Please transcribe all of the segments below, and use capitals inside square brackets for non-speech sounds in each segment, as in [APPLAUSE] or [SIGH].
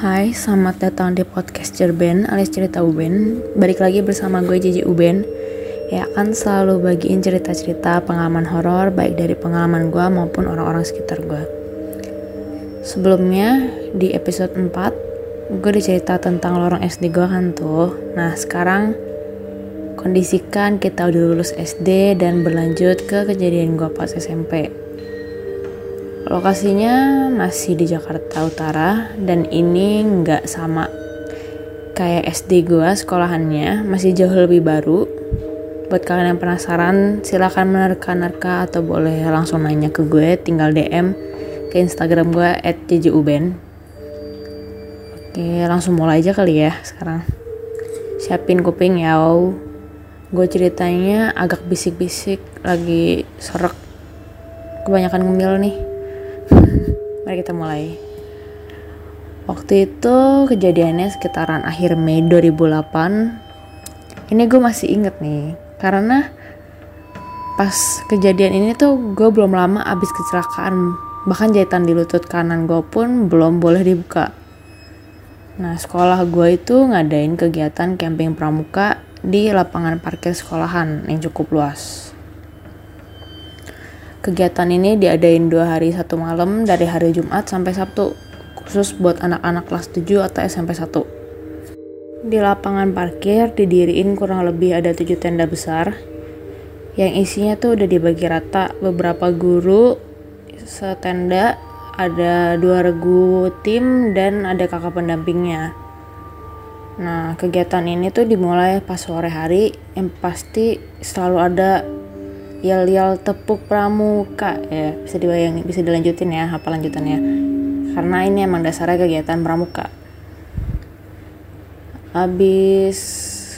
Hai, selamat datang di podcast Cerben alias cerita Uben. Balik lagi bersama gue Jiji Uben. Ya akan selalu bagiin cerita-cerita pengalaman horor baik dari pengalaman gue maupun orang-orang sekitar gue. Sebelumnya di episode 4 gue dicerita tentang lorong SD gue kan tuh. Nah sekarang kondisikan kita udah lulus SD dan berlanjut ke kejadian gue pas SMP. Lokasinya masih di Jakarta Utara dan ini nggak sama kayak SD gue sekolahannya masih jauh lebih baru. Buat kalian yang penasaran silahkan menerka-nerka atau boleh langsung nanya ke gue tinggal DM ke Instagram gue @jjuben. Oke langsung mulai aja kali ya sekarang. Siapin kuping ya. Gue ceritanya agak bisik-bisik lagi serak kebanyakan ngemil nih Mari kita mulai. Waktu itu kejadiannya sekitaran akhir Mei 2008. Ini gue masih inget nih, karena pas kejadian ini tuh gue belum lama abis kecelakaan. Bahkan jahitan di lutut kanan gue pun belum boleh dibuka. Nah, sekolah gue itu ngadain kegiatan camping pramuka di lapangan parkir sekolahan yang cukup luas. Kegiatan ini diadain dua hari satu malam dari hari Jumat sampai Sabtu, khusus buat anak-anak kelas 7 atau SMP 1. Di lapangan parkir didiriin kurang lebih ada tujuh tenda besar, yang isinya tuh udah dibagi rata beberapa guru setenda ada dua regu tim dan ada kakak pendampingnya. Nah, kegiatan ini tuh dimulai pas sore hari yang pasti selalu ada yel-yel tepuk pramuka. Ya bisa dibayangin bisa dilanjutin ya apa lanjutannya? Karena ini emang dasarnya kegiatan pramuka. Habis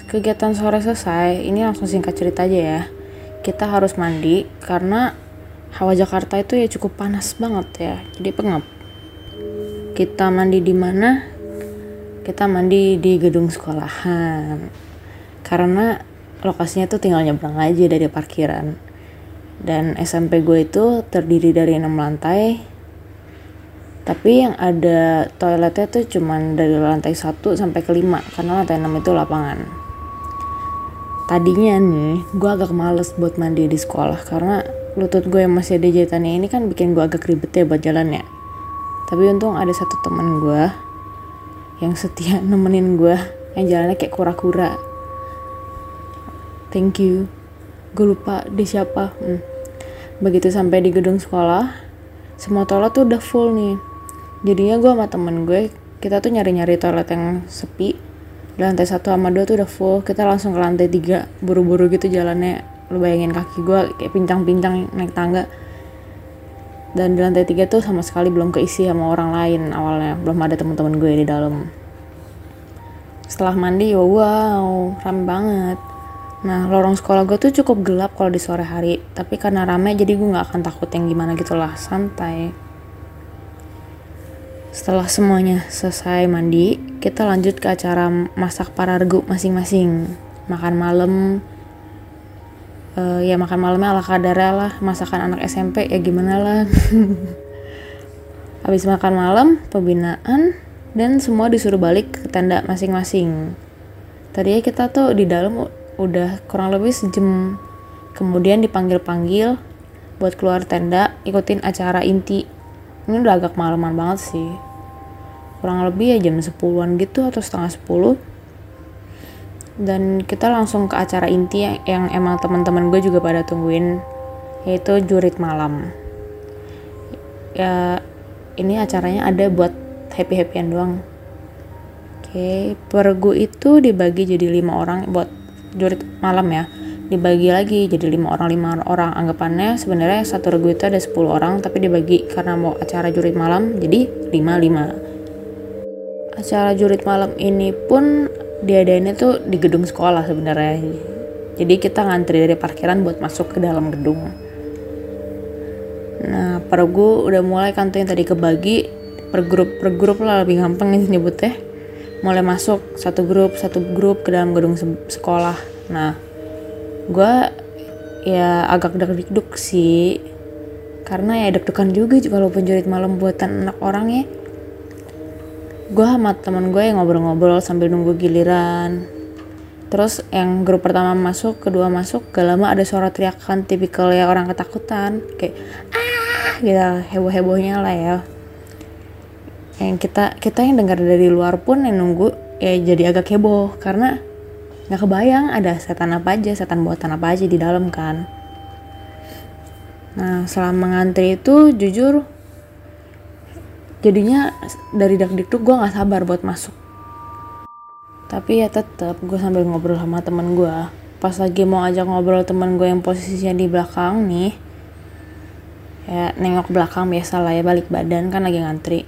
kegiatan sore selesai ini langsung singkat cerita aja ya. Kita harus mandi karena hawa Jakarta itu ya cukup panas banget ya. Jadi pengap. Kita mandi di mana? Kita mandi di gedung sekolahan. Karena lokasinya tuh tinggal nyebrang aja dari parkiran dan SMP gue itu terdiri dari enam lantai. Tapi yang ada toiletnya tuh cuman dari lantai 1 sampai ke 5 karena lantai 6 itu lapangan. Tadinya nih gue agak males buat mandi di sekolah karena lutut gue yang masih ada jahitannya ini kan bikin gue agak ribet ya buat jalan ya. Tapi untung ada satu teman gue yang setia [LAUGHS] nemenin gue yang jalannya kayak kura-kura. Thank you. Gue lupa di siapa. Hmm. Begitu sampai di gedung sekolah, semua toilet tuh udah full nih. Jadinya gue sama temen gue, kita tuh nyari-nyari toilet yang sepi. Di lantai satu sama dua tuh udah full, kita langsung ke lantai tiga, buru-buru gitu jalannya. Lu bayangin kaki gue kayak pincang-pincang naik tangga. Dan di lantai tiga tuh sama sekali belum keisi sama orang lain awalnya, belum ada teman-teman gue di dalam. Setelah mandi, wow, rame banget Nah, lorong sekolah gue tuh cukup gelap kalau di sore hari, tapi karena rame jadi gue gak akan takut yang gimana gitu lah, santai. Setelah semuanya selesai mandi, kita lanjut ke acara masak para regu masing-masing. Makan malam, uh, ya makan malamnya ala kadarnya lah, masakan anak SMP ya gimana lah. [LAUGHS] Habis makan malam, pembinaan, dan semua disuruh balik ke tenda masing-masing. Tadinya kita tuh di dalam udah kurang lebih sejam kemudian dipanggil-panggil buat keluar tenda ikutin acara inti. Ini udah agak malaman banget sih. Kurang lebih ya jam 10-an gitu atau setengah 10 dan kita langsung ke acara inti yang, yang emang teman-teman gue juga pada tungguin yaitu jurit malam. Ya ini acaranya ada buat happy happyan doang. Oke pergu itu dibagi jadi lima orang buat jurit malam ya. Dibagi lagi jadi lima orang lima orang. Anggapannya sebenarnya satu regu itu ada 10 orang tapi dibagi karena mau acara jurit malam jadi lima lima acara jurit malam ini pun diadainnya tuh di gedung sekolah sebenarnya. Jadi kita ngantri dari parkiran buat masuk ke dalam gedung. Nah pergu udah mulai kan tadi kebagi. Per grup lah lebih gampang nyebutnya mulai masuk satu grup satu grup ke dalam gedung sekolah. Nah gue ya agak deg-deg sih karena ya deg-degan juga walaupun jurit malam buatan anak orang ya. Gue sama temen gue yang ngobrol-ngobrol sambil nunggu giliran. Terus yang grup pertama masuk kedua masuk gak lama ada suara teriakan tipikal ya orang ketakutan kayak ah gitu heboh-hebohnya lah ya yang kita kita yang dengar dari luar pun yang nunggu ya jadi agak heboh. Karena nggak kebayang ada setan apa aja setan buatan apa aja di dalam kan. Nah selama ngantri itu jujur jadinya dari dak dikduk gue nggak sabar buat masuk. Tapi ya tetap gue sambil ngobrol sama temen gue pas lagi mau ajak ngobrol temen gue yang posisinya di belakang nih ya nengok belakang biasa lah ya balik badan kan lagi ngantri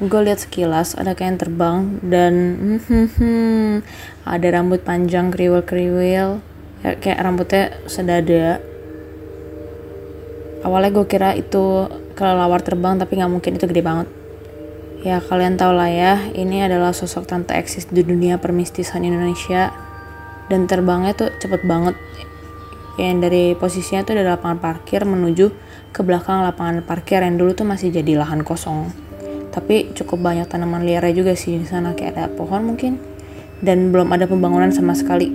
gue lihat sekilas ada kayak yang terbang dan hmm, [LAUGHS] ada rambut panjang kriwil-kriwil ya, kayak rambutnya sedada awalnya gue kira itu kelelawar terbang tapi nggak mungkin itu gede banget Ya kalian tau lah ya, ini adalah sosok tante eksis di dunia permistisan Indonesia dan terbangnya tuh cepet banget. Yang dari posisinya tuh dari lapangan parkir menuju ke belakang lapangan parkir yang dulu tuh masih jadi lahan kosong. Tapi cukup banyak tanaman liar juga sih di sana kayak ada pohon mungkin dan belum ada pembangunan sama sekali.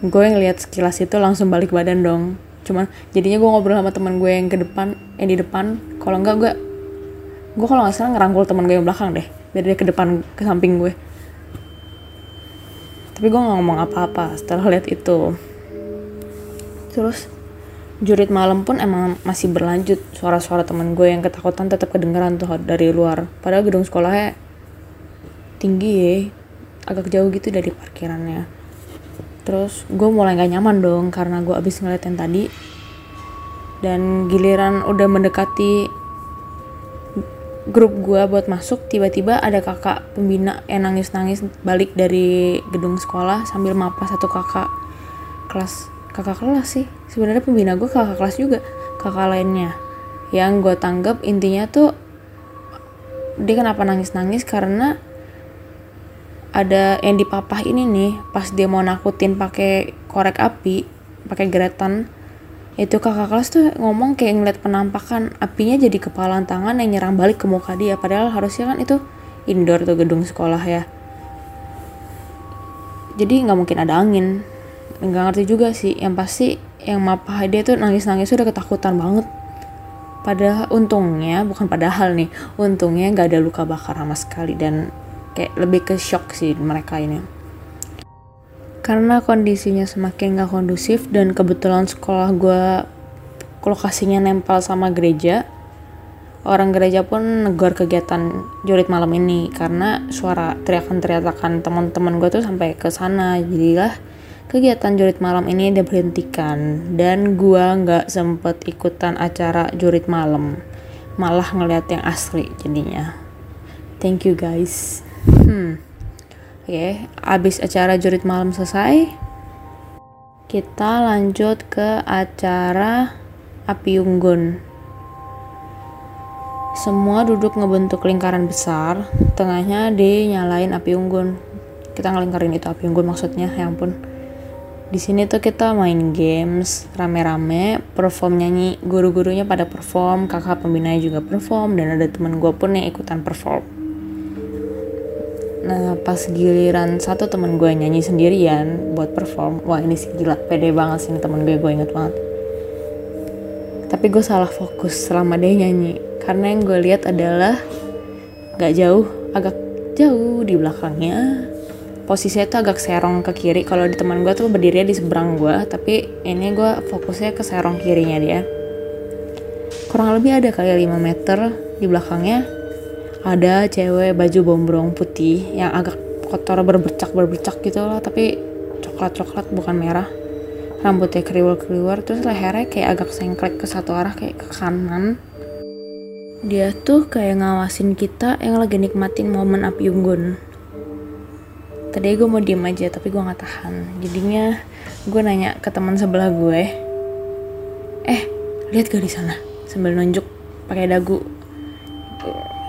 Gue yang lihat sekilas itu langsung balik badan dong. Cuman jadinya gue ngobrol sama teman gue yang ke depan, yang di depan. Kalau enggak gue gue kalau nggak salah ngerangkul teman gue yang belakang deh biar dia ke depan ke samping gue tapi gue nggak ngomong apa-apa setelah lihat itu terus jurit malam pun emang masih berlanjut. Suara-suara teman gue yang ketakutan tetap kedengeran tuh dari luar. Padahal gedung sekolahnya tinggi ya agak jauh gitu dari parkirannya. Terus gue mulai gak nyaman dong karena gue abis ngeliat yang tadi. Dan giliran udah mendekati grup gue buat masuk tiba-tiba ada kakak pembina yang nangis-nangis balik dari gedung sekolah sambil mapa satu kakak kelas kakak kelas sih. Sebenarnya pembina gue kakak kelas juga kakak lainnya. Yang gue tanggap intinya tuh dia kenapa nangis-nangis? Karena ada yang dipapah ini nih pas dia mau nakutin pakai korek api pakai geretan itu kakak kelas tuh ngomong kayak ngeliat penampakan. Apinya jadi kepalan tangan yang nyerang balik ke muka dia. Padahal harusnya kan itu indoor tuh gedung sekolah ya. Jadi nggak mungkin ada angin nggak ngerti juga sih. Yang pasti yang mapah dia tuh nangis-nangis udah ketakutan banget. Padahal untungnya bukan padahal nih untungnya nggak ada luka bakar sama sekali dan kayak lebih ke shock sih mereka ini. Karena kondisinya semakin gak kondusif dan kebetulan sekolah gue lokasinya nempel sama gereja orang gereja pun negor kegiatan jurit malam ini karena suara teriakan-teriakan teman-teman gue tuh sampai ke sana. Jadilah kegiatan jurit malam ini diberhentikan dan gue nggak sempet ikutan acara jurit malam malah ngeliat yang asli jadinya thank you guys hmm Oke, abis acara jurit malam selesai, kita lanjut ke acara api unggun. Semua duduk ngebentuk lingkaran besar, tengahnya dinyalain api unggun. Kita ngelingkarin itu api unggun maksudnya, ya ampun. Di sini tuh kita main games rame-rame, perform nyanyi, guru-gurunya pada perform, kakak pembinanya juga perform, dan ada temen gue pun yang ikutan perform Nah pas giliran satu temen gue nyanyi sendirian buat perform, wah ini sih gila, pede banget sih temen gue, gue inget banget. Tapi gue salah fokus selama dia nyanyi, karena yang gue lihat adalah gak jauh, agak jauh di belakangnya. Posisinya tuh agak serong ke kiri, kalau di teman gue tuh berdiri di seberang gue, tapi ini gue fokusnya ke serong kirinya dia. Kurang lebih ada kali 5 meter. Di belakangnya, ada cewek baju bombrong putih yang agak kotor berbercak berbercak gitu lah tapi coklat coklat bukan merah. Rambutnya kriwel kriwel terus lehernya kayak agak sengklek ke satu arah kayak ke kanan. Dia tuh kayak ngawasin kita yang lagi nikmatin momen api unggun tadi gue mau diem aja tapi gue nggak tahan. Jadinya gue nanya ke teman sebelah gue eh lihat gak di sana? Sambil nunjuk pakai dagu.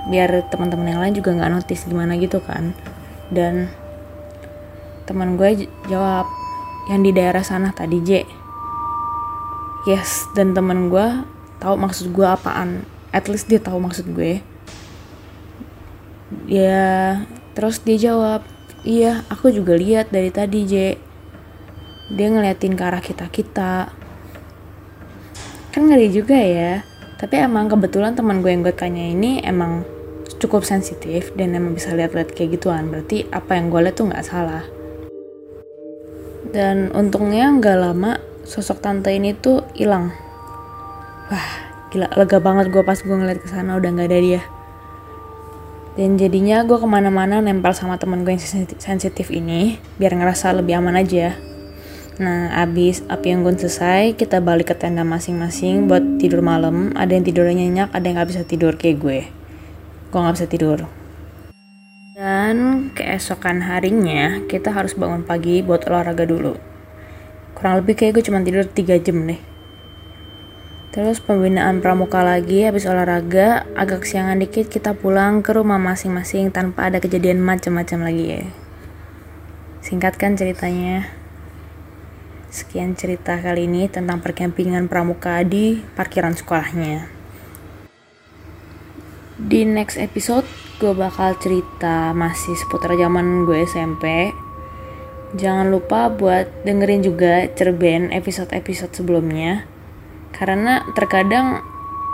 Biar teman-teman yang lain juga nggak notice gimana gitu kan. Dan teman gue jawab yang di daerah sana tadi J. Yes dan teman gue tahu maksud gue apaan. At least dia tahu maksud gue. Ya terus dia jawab iya aku juga lihat dari tadi J. Dia ngeliatin ke arah kita kita. Kan ngeri juga ya. Tapi emang kebetulan teman gue yang gue tanya ini emang cukup sensitif dan emang bisa lihat-lihat kayak gituan. Berarti apa yang gue lihat tuh nggak salah. Dan untungnya nggak lama sosok tante ini tuh hilang. Wah gila lega banget gue pas gue ngeliat ke sana udah nggak ada dia dan jadinya gue ke mana-mana nempel sama temen gue yang sensitif ini biar ngerasa lebih aman aja Nah, abis api unggun selesai, kita balik ke tenda masing-masing buat tidur malam. Ada yang tidurnya nyenyak, ada yang gak bisa tidur kayak gue. Gue gak bisa tidur. Dan keesokan harinya, kita harus bangun pagi buat olahraga dulu. Kurang lebih kayak gue cuma tidur 3 jam deh. Terus pembinaan pramuka lagi, habis olahraga, agak siangan dikit kita pulang ke rumah masing-masing tanpa ada kejadian macam-macam lagi ya. Singkatkan ceritanya. Sekian cerita kali ini tentang perkempingan pramuka di parkiran sekolahnya. Di next episode, gue bakal cerita masih seputar zaman gue SMP. Jangan lupa buat dengerin juga cerben episode-episode sebelumnya. Karena terkadang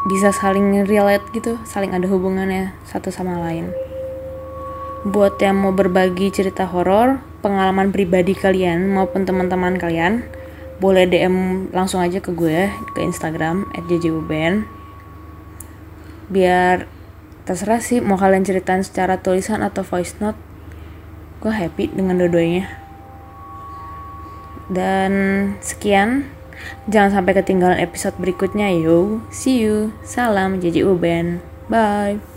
bisa saling relate gitu, saling ada hubungannya satu sama lain. Buat yang mau berbagi cerita horor, pengalaman pribadi kalian maupun teman-teman kalian, boleh DM langsung aja ke gue ke Instagram @jjuben. Biar terserah sih mau kalian ceritain secara tulisan atau voice note. Gue happy dengan dua-duanya. Dan sekian. Jangan sampai ketinggalan episode berikutnya yo. See you. Salam JJ Uben. Bye.